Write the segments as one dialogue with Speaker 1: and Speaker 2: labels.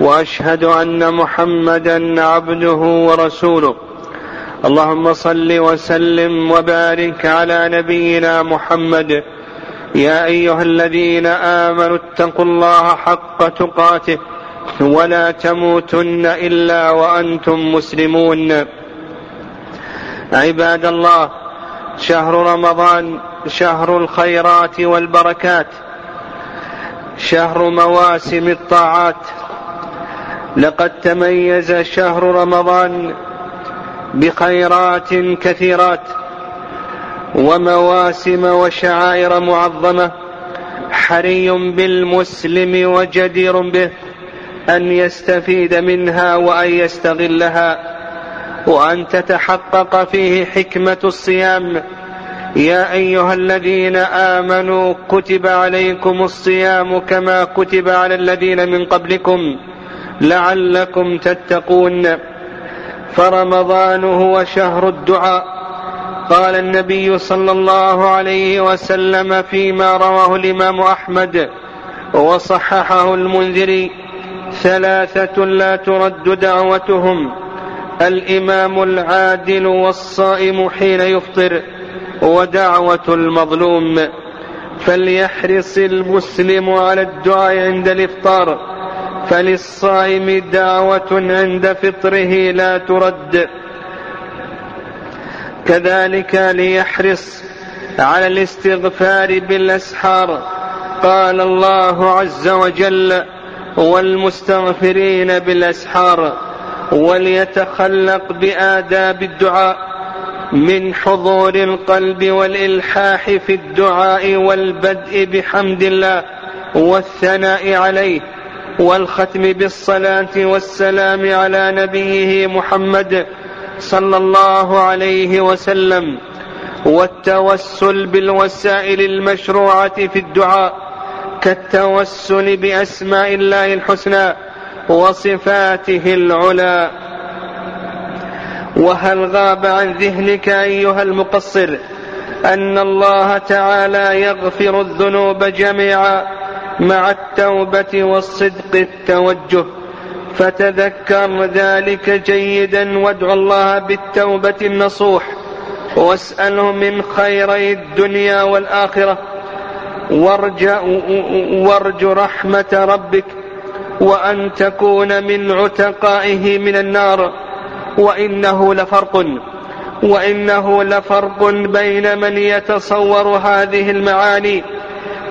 Speaker 1: وأشهد أن محمدا عبده ورسوله. اللهم صل وسلم وبارك على نبينا محمد. يا أيها الذين آمنوا اتقوا الله حق تقاته ولا تموتن إلا وأنتم مسلمون. عباد الله شهر رمضان شهر الخيرات والبركات شهر مواسم الطاعات. لقد تميز شهر رمضان بخيرات كثيرات ومواسم وشعائر معظمة حري بالمسلم وجدير به أن يستفيد منها وأن يستغلها وأن تتحقق فيه حكمة الصيام. يا أيها الذين آمنوا كتب عليكم الصيام كما كتب على الذين من قبلكم. لعلكم تتقون. فرمضان هو شهر الدعاء. قال النبي صلى الله عليه وسلم فيما رواه الإمام أحمد وصححه المنذري ثلاثة لا ترد دعوتهم الإمام العادل والصائم حين يفطر ودعوة المظلوم. فليحرص المسلم على الدعاء عند الإفطار. فللصائم دعوة عند فطره لا ترد. كذلك ليحرص على الاستغفار بالاسحار. قال الله عز وجل والمستغفرين بالاسحار. وليتخلق باداب الدعاء. من حضور القلب والالحاح في الدعاء والبدء بحمد الله. والثناء عليه. والختم بالصلاة والسلام على نبيه محمد صلى الله عليه وسلم والتوسل بالوسائل المشروعة في الدعاء كالتوسل بأسماء الله الحسنى وصفاته العلى. وهل غاب عن ذهنك أيها المقصر أن الله تعالى يغفر الذنوب جميعا؟ مع التوبة والصدق التوجه. فتذكر ذلك جيدا وادع الله بالتوبة النصوح. واسأله من خيري الدنيا والآخرة. وارج, رحمة ربك. وأن تكون من عتقائه من النار. وإنه لفرق وإنه لفرق بين من يتصور هذه المعاني.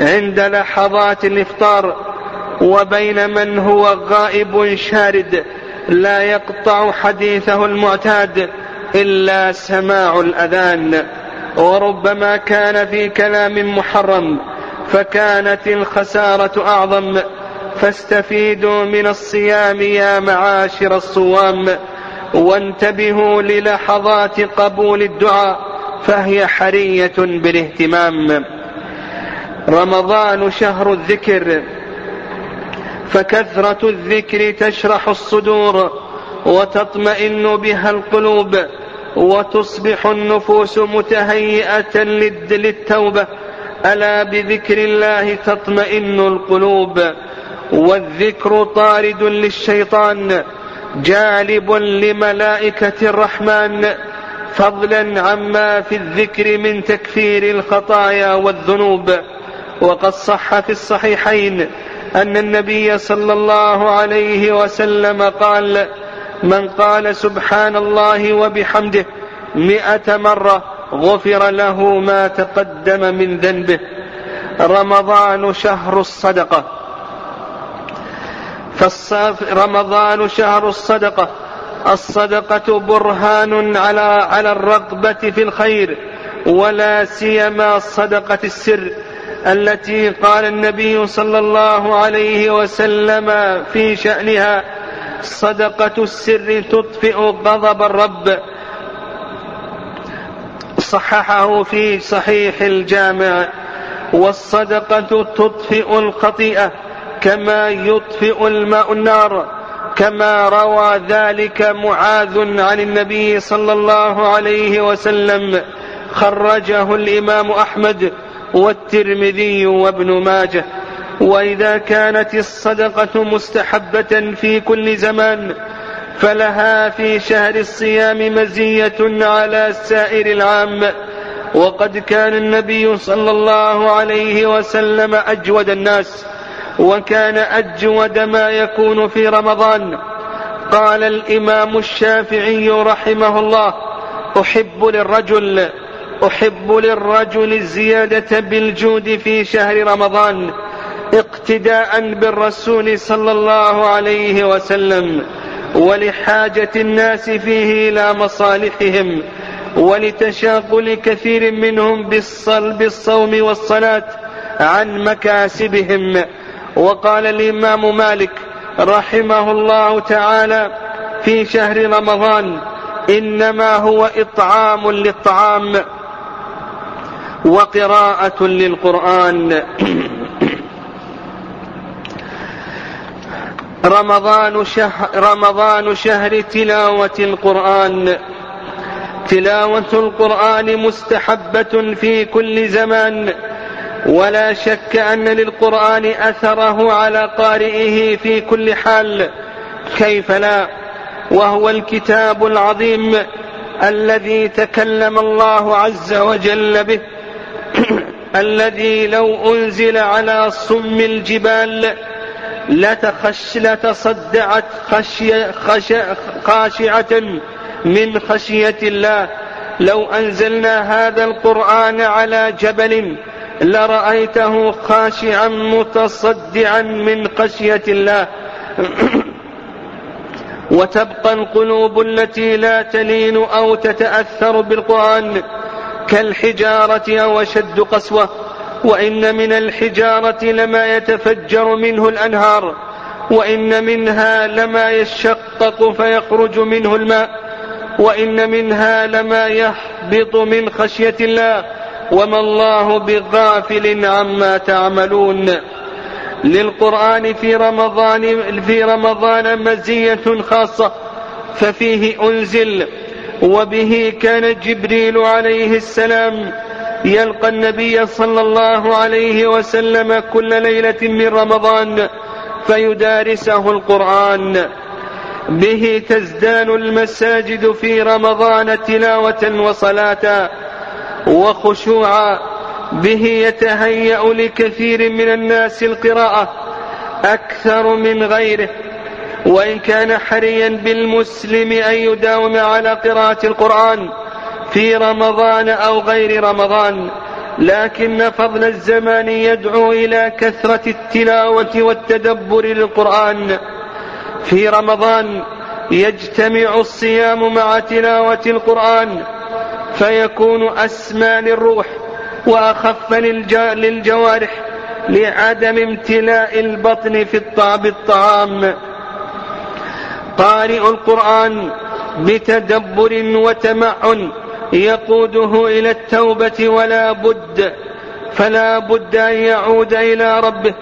Speaker 1: عند لحظات الإفطار وبين من هو غائب شارد لا يقطع حديثه المعتاد إلا سماع الأذان. وربما كان في كلام محرم فكانت الخسارة أعظم. فاستفيدوا من الصيام يا معاشر الصوام وانتبهوا للحظات قبول الدعاء فهي حرية بالاهتمام. رمضان شهر الذكر فكثرة الذكر تشرح الصدور وتطمئن بها القلوب وتصبح النفوس متهيئة للتوبة. ألا بذكر الله تطمئن القلوب؟ والذكر طارد للشيطان جالب لملائكة الرحمن. فضلا عما في الذكر من تكفير الخطايا والذنوب. وقد صح في الصحيحين أن النبي صلى الله عليه وسلم قال من قال سبحان الله وبحمده مئة مرة غفر له ما تقدم من ذنبه. رمضان شهر الصدقة. رمضان شهر الصدقة. الصدقة برهان على على الرغبة في الخير ولا سيما صدقة السر. التي قال النبي صلى الله عليه وسلم في شأنها صدقة السر تطفئ غضب الرب. صححه في صحيح الجامع. والصدقة تطفئ الخطيئة كما يطفئ الماء النار كما روى ذلك معاذ عن النبي صلى الله عليه وسلم. خرجه الإمام أحمد. والترمذي وابن ماجه وإذا كانت الصدقة مستحبة في كل زمان فلها في شهر الصيام مزية على سائر العام وقد كان النبي صلى الله عليه وسلم أجود الناس وكان أجود ما يكون في رمضان قال الإمام الشافعي رحمه الله أحب للرجل أحب للرجل الزيادة بالجود في شهر رمضان اقتداء بالرسول صلى الله عليه وسلم ولحاجة الناس فيه إلى مصالحهم ولتشاغل كثير منهم بالصوم والصلاة عن مكاسبهم. وقال الإمام مالك رحمه الله تعالى في شهر رمضان إنما هو إطعام للطعام. وقراءة للقرآن. رمضان شهر, رمضان شهر تلاوة القرآن. تلاوة القرآن مستحبة في كل زمان. ولا شك أن للقرآن أثره على قارئه في كل حال. كيف لا؟ وهو الكتاب العظيم الذي تكلم الله عز وجل به. الذي لو أنزل على صم الجبال لتخش لتصدعت خشية خش خاشعة من خشية الله. لو أنزلنا هذا القرآن على جبل لرأيته خاشعا متصدعا من خشية الله. وتبقى القلوب التي لا تلين أو تتأثر بالقرآن. كالحجارة أو أشد قسوة وإن من الحجارة لما يتفجر منه الأنهار وإن منها لما يشقق فيخرج منه الماء وإن منها لما يهبط من خشية الله وما الله بغافل عما تعملون. للقرآن في رمضان في رمضان مزية خاصة ففيه أنزل وبه كان جبريل عليه السلام يلقى النبي صلى الله عليه وسلم كل ليلة من رمضان فيدارسه القرآن. به تزدان المساجد في رمضان تلاوة وصلاة وخشوعا به يتهيأ لكثير من الناس القراءة أكثر من غيره. وإن كان حريا بالمسلم أن يداوم على قراءة القرآن في رمضان أو غير رمضان لكن فضل الزمان يدعو إلى كثرة التلاوة والتدبر للقرآن. في رمضان يجتمع الصيام مع تلاوة القرآن فيكون أسمى للروح وأخف للجوارح لعدم امتلاء البطن في بالطعام. قارئ القرآن بتدبر وتمعن يقوده إلى التوبة ولا بد فلا بد أن يعود إلى ربه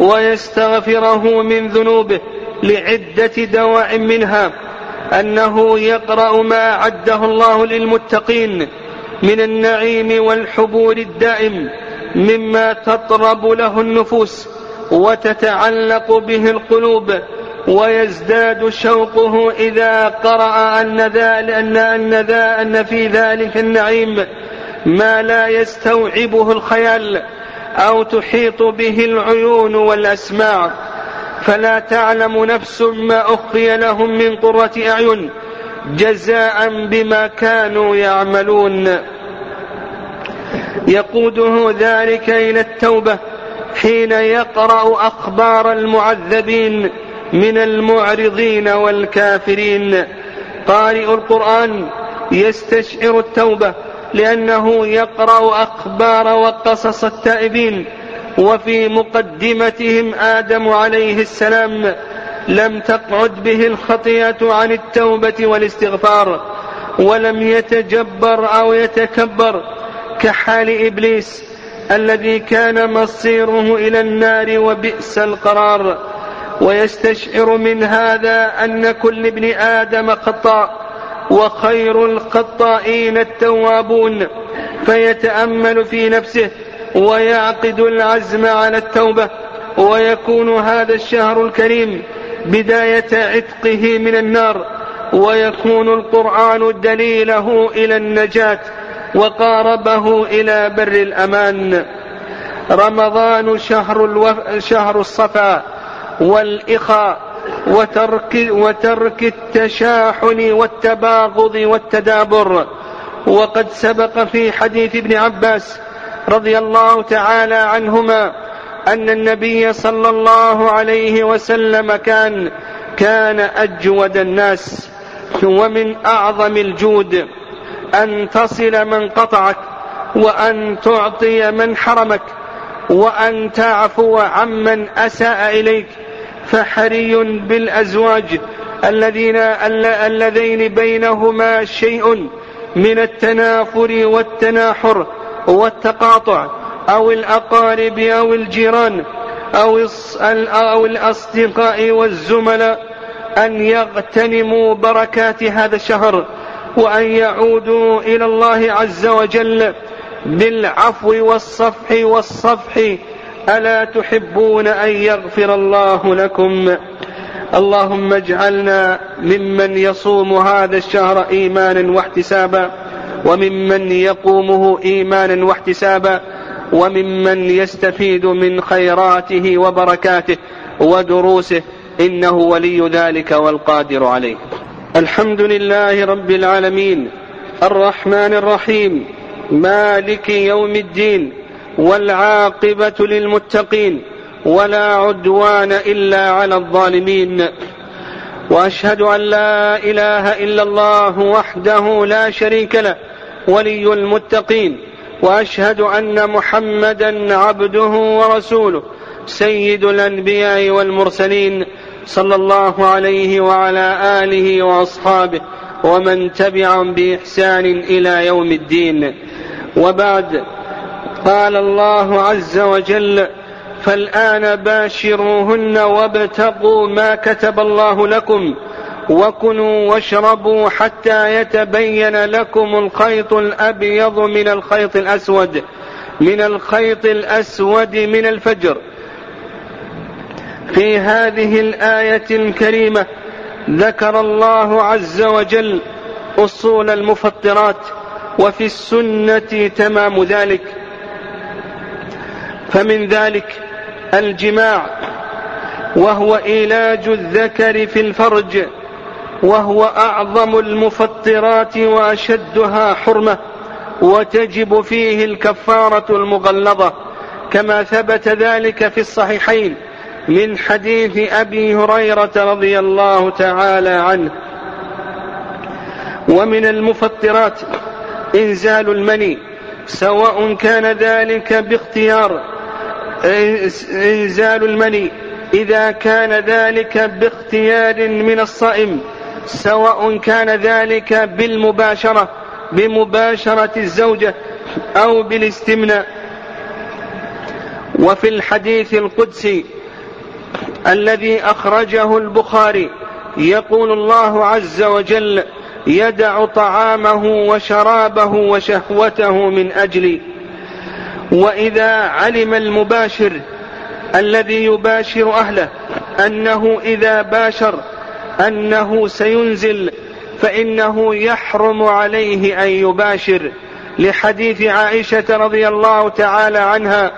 Speaker 1: ويستغفره من ذنوبه لعدة دواع منها أنه يقرأ ما أعده الله للمتقين من النعيم والحبور الدائم مما تطرب له النفوس وتتعلق به القلوب ويزداد شوقه إذا قرأ أن ذلك أن أن ذا أن في ذلك النعيم ما لا يستوعبه الخيال أو تحيط به العيون والأسماع. فلا تعلم نفس ما أخفي لهم من قرة أعين جزاء بما كانوا يعملون. يقوده ذلك إلى التوبة حين يقرأ أخبار المعذبين. من المعرضين والكافرين. قارئ القرآن يستشعر التوبة لأنه يقرأ أخبار وقصص التائبين. وفي مقدمتهم آدم عليه السلام لم تقعد به الخطيئة عن التوبة والاستغفار ولم يتجبر أو يتكبر كحال إبليس الذي كان مصيره إلى النار وبئس القرار. ويستشعر من هذا أن كل ابن آدم خطاء وخير الخطائين التوابون فيتأمل في نفسه ويعقد العزم على التوبة ويكون هذا الشهر الكريم بداية عتقه من النار ويكون القرآن دليله إلى النجاة وقاربه إلى بر الأمان. رمضان شهر, الوف... شهر الصفا والإخاء وترك, وترك التشاحن والتباغض والتدابر. وقد سبق في حديث ابن عباس رضي الله تعالى عنهما أن النبي صلى الله عليه وسلم كان كان أجود الناس. ومن أعظم الجود أن تصل من قطعك وأن تعطي من حرمك وأن تعفو عمن أساء إليك. فحري بالأزواج الذين اللذين بينهما شيء من التنافر والتناحر والتقاطع أو الأقارب أو الجيران أو أو الأصدقاء والزملاء أن يغتنموا بركات هذا الشهر وأن يعودوا إلى الله عز وجل بالعفو والصفح والصفح ألا تحبون أن يغفر الله لكم؟ اللهم اجعلنا ممن يصوم هذا الشهر إيمانا واحتسابا وممن يقومه إيمانا واحتسابا وممن يستفيد من خيراته وبركاته ودروسه إنه ولي ذلك والقادر عليه. الحمد لله رب العالمين الرحمن الرحيم مالك يوم الدين والعاقبة للمتقين ولا عدوان إلا على الظالمين. وأشهد أن لا إله إلا الله وحده لا شريك له ولي المتقين. وأشهد أن محمدا عبده ورسوله سيد الأنبياء والمرسلين صلى الله عليه وعلى آله وأصحابه ومن تبعهم بإحسان إلى يوم الدين. وبعد قال الله عز وجل فالآن باشروهن وابتغوا ما كتب الله لكم وكلوا واشربوا حتى يتبين لكم الخيط الأبيض من الخيط الأسود من الخيط الأسود من الفجر. في هذه الآية الكريمة ذكر الله عز وجل أصول المفطرات وفي السنة تمام ذلك. فمن ذلك الجماع وهو إيلاج الذكر في الفرج وهو أعظم المفطرات وأشدها حرمة وتجب فيه الكفارة المغلظة كما ثبت ذلك في الصحيحين من حديث أبي هريرة رضي الله تعالى عنه. ومن المفطرات إنزال المني سواء كان ذلك باختيار إنزال المني. إذا كان ذلك باختيار من الصائم سواء كان ذلك بالمباشرة بمباشرة الزوجة أو بالاستمناء. وفي الحديث القدسي الذي أخرجه البخاري يقول الله عز وجل يدع طعامه وشرابه وشهوته من أجلي. وإذا علم المباشر الذي يباشر أهله أنه إذا باشر أنه سينزل فإنه يحرم عليه أن يباشر لحديث عائشة رضي الله تعالى عنها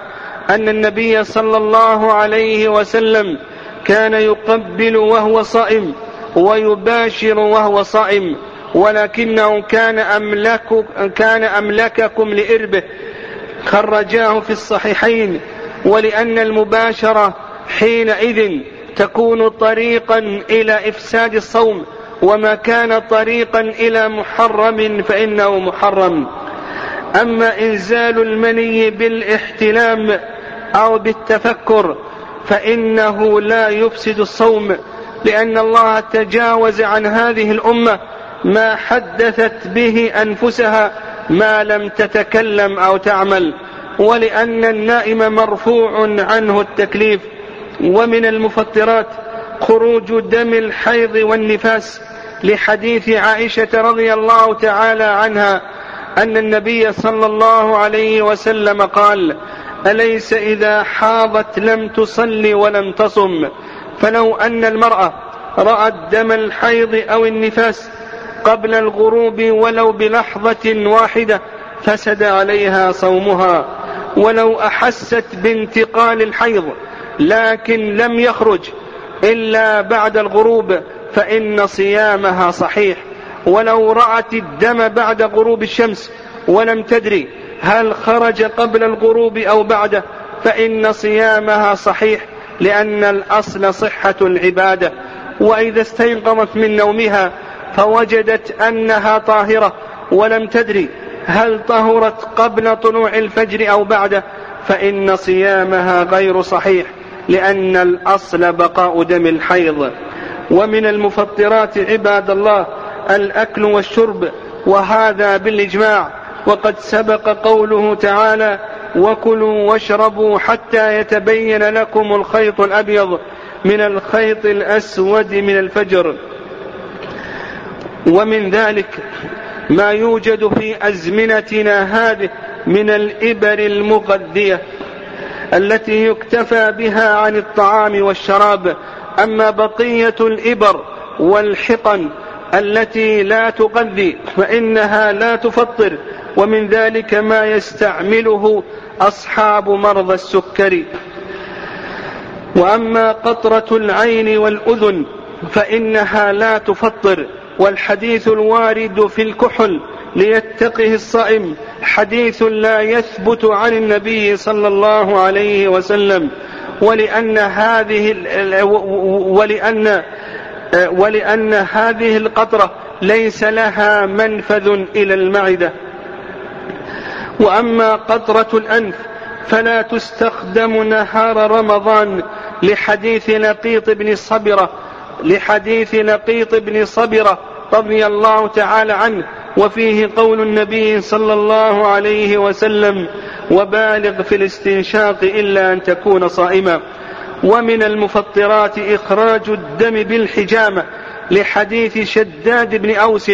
Speaker 1: أن النبي صلى الله عليه وسلم كان يقبل وهو صائم ويباشر وهو صائم ولكنه كان أملك كان أملككم لإربه خرجاه في الصحيحين ولأن المباشرة حينئذ تكون طريقا إلى إفساد الصوم وما كان طريقا إلى محرم فإنه محرم. أما إنزال المني بالاحتلام أو بالتفكر فإنه لا يفسد الصوم لأن الله تجاوز عن هذه الأمة ما حدثت به أنفسها ما لم تتكلم أو تعمل ولأن النائم مرفوع عنه التكليف. ومن المفطرات خروج دم الحيض والنفاس لحديث عائشة رضي الله تعالى عنها أن النبي صلى الله عليه وسلم قال أليس إذا حاضت لم تصل ولم تصم؟ فلو أن المرأة رأت دم الحيض أو النفاس قبل الغروب ولو بلحظة واحدة فسد عليها صومها ولو أحست بانتقال الحيض لكن لم يخرج إلا بعد الغروب فإن صيامها صحيح. ولو رأت الدم بعد غروب الشمس ولم تدري هل خرج قبل الغروب أو بعده فإن صيامها صحيح لأن الأصل صحة العبادة. وإذا استيقظت من نومها فوجدت أنها طاهرة ولم تدري هل طهرت قبل طلوع الفجر أو بعده فإن صيامها غير صحيح لأن الأصل بقاء دم الحيض. ومن المفطرات عباد الله الأكل والشرب وهذا بالإجماع. وقد سبق قوله تعالى وكلوا واشربوا حتى يتبين لكم الخيط الأبيض من الخيط الأسود من الفجر ومن ذلك ما يوجد في أزمنتنا هذه من الإبر المغذية التي يكتفى بها عن الطعام والشراب. أما بقية الإبر والحقن التي لا تغذي فإنها لا تفطر ومن ذلك ما يستعمله أصحاب مرضى السكري وأما قطرة العين والأذن فإنها لا تفطر. والحديث الوارد في الكحل ليتقه الصائم حديث لا يثبت عن النبي صلى الله عليه وسلم. ولأن هذه ولأن ولأن هذه القطرة ليس لها منفذ إلى المعدة. وأما قطرة الأنف فلا تستخدم نهار رمضان لحديث لقيط بن صبرة لحديث لقيط بن صبرة رضي الله تعالى عنه وفيه قول النبي صلى الله عليه وسلم وبالغ في الاستنشاق إلا أن تكون صائما ومن المفطرات إخراج الدم بالحجامة لحديث شداد بن أوس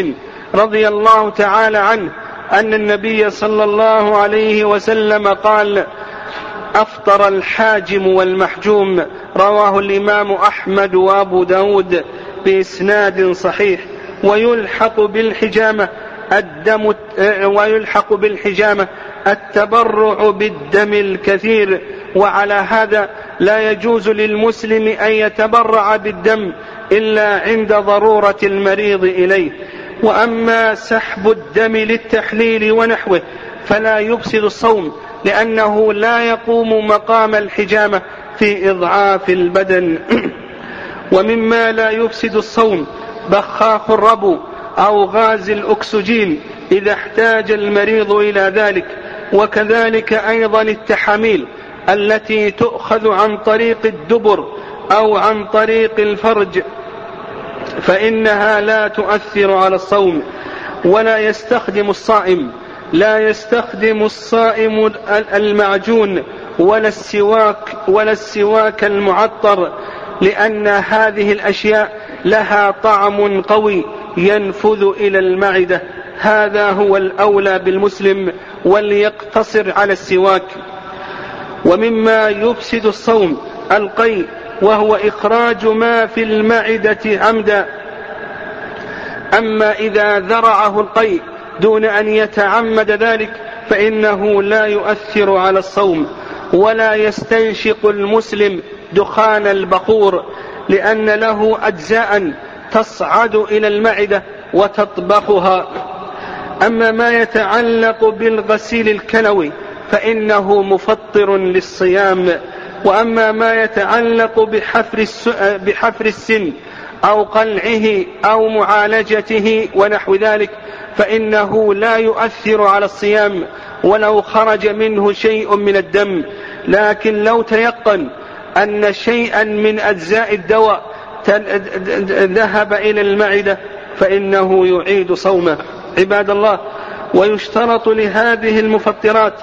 Speaker 1: رضي الله تعالى عنه أن النبي صلى الله عليه وسلم قال أفطر الحاجم والمحجوم رواه الإمام أحمد وأبو داود بإسناد صحيح ويلحق بالحجامة الدم ويلحق بالحجامة التبرع بالدم الكثير وعلى هذا لا يجوز للمسلم أن يتبرع بالدم إلا عند ضرورة المريض إليه. وأما سحب الدم للتحليل ونحوه فلا يفسد الصوم لأنه لا يقوم مقام الحجامة في إضعاف البدن. ومما لا يفسد الصوم بخاخ الربو أو غاز الأكسجين إذا احتاج المريض إلى ذلك. وكذلك أيضا التحاميل التي تؤخذ عن طريق الدبر أو عن طريق الفرج فإنها لا تؤثر على الصوم ولا يستخدم الصائم. لا يستخدم الصائم المعجون ولا السواك ولا السواك المعطر لأن هذه الأشياء لها طعم قوي ينفذ إلى المعدة. هذا هو الأولى بالمسلم وليقتصر على السواك. ومما يفسد الصوم القيء وهو إخراج ما في المعدة عمدا. أما إذا ذرعه القيء دون أن يتعمد ذلك فإنه لا يؤثر على الصوم ولا يستنشق المسلم دخان البخور لأن له أجزاء تصعد إلى المعدة وتطبخها. أما ما يتعلق بالغسيل الكلوي فإنه مفطر للصيام. وأما ما يتعلق بحفر, بحفر السن أو قلعه أو معالجته ونحو ذلك فإنه لا يؤثر على الصيام ولو خرج منه شيء من الدم. لكن لو تيقن أن شيئا من أجزاء الدواء ذهب إلى المعدة فإنه يعيد صومه. عباد الله ويشترط لهذه المفطرات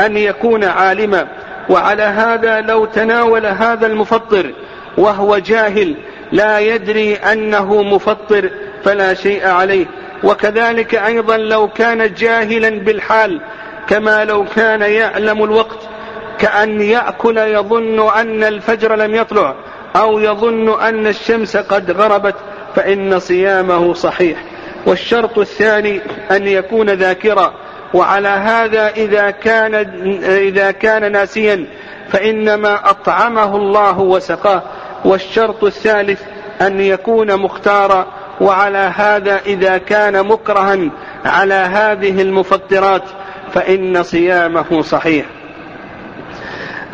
Speaker 1: أن يكون عالما. وعلى هذا لو تناول هذا المفطر وهو جاهل لا يدري أنه مفطر فلا شيء عليه. وكذلك أيضا لو كان جاهلا بالحال كما لو كان يعلم الوقت كأن يأكل يظن أن الفجر لم يطلع أو يظن أن الشمس قد غربت فإن صيامه صحيح. والشرط الثاني أن يكون ذاكرا. وعلى هذا إذا كان إذا كان ناسيا فإنما أطعمه الله وسقاه. والشرط الثالث أن يكون مختارا وعلى هذا إذا كان مكرها على هذه المفطرات فإن صيامه صحيح.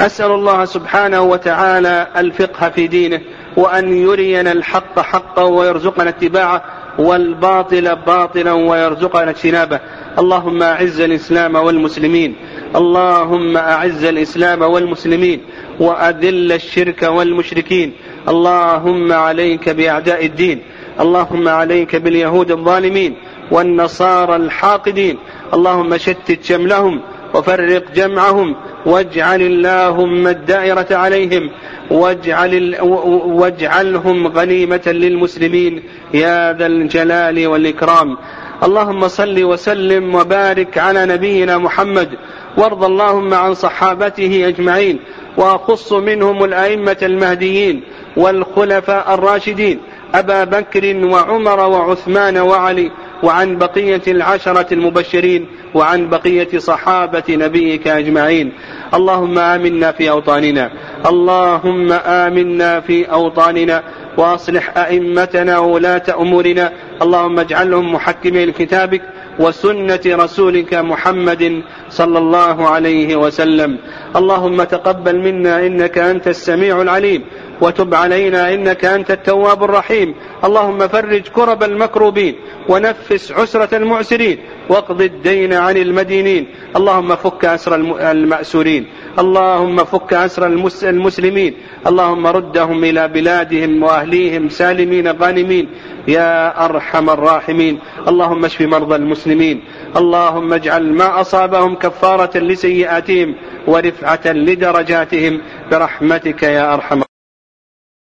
Speaker 1: أسأل الله سبحانه وتعالى الفقه في دينه وأن يرينا الحق حقا ويرزقنا اتباعه والباطل باطلا ويرزقنا اجتنابه. اللهم أعز الإسلام والمسلمين. اللهم أعز الإسلام والمسلمين وأذل الشرك والمشركين. اللهم عليك بأعداء الدين. اللهم عليك باليهود الظالمين والنصارى الحاقدين. اللهم شتت شملهم وفرق جمعهم. واجعل اللهم الدائرة عليهم. واجعل واجعلهم غنيمة للمسلمين. يا ذا الجلال والإكرام. اللهم صل وسلم وبارك على نبينا محمد. وارض اللهم عن صحابته أجمعين. وأخص منهم الأئمة المهديين والخلفاء الراشدين. أبا بكر وعمر وعثمان وعلي. وعن بقية العشرة المبشرين. وعن بقية صحابة نبيك أجمعين. اللهم آمنا في أوطاننا. اللهم آمنا في أوطاننا. وأصلح أئمتنا وولاة أمورنا. اللهم اجعلهم محكمي لكتابك وسنة رسولك محمد صلى الله عليه وسلم. اللهم تقبل منا إنك أنت السميع العليم وتب علينا إنك أنت التواب الرحيم. اللهم فرج كرب المكروبين ونفس عسرة المعسرين واقض الدين عن المدينين. اللهم فك أسر المأسورين. اللهم فك أسر المسلمين. اللهم ردهم إلى بلادهم وأهليهم سالمين غانمين. يا أرحم الراحمين. اللهم اشف مرضى المسلمين. اللهم اجعل ما أصابهم كفارة لسيئاتهم ورفعة لدرجاتهم. برحمتك يا أرحم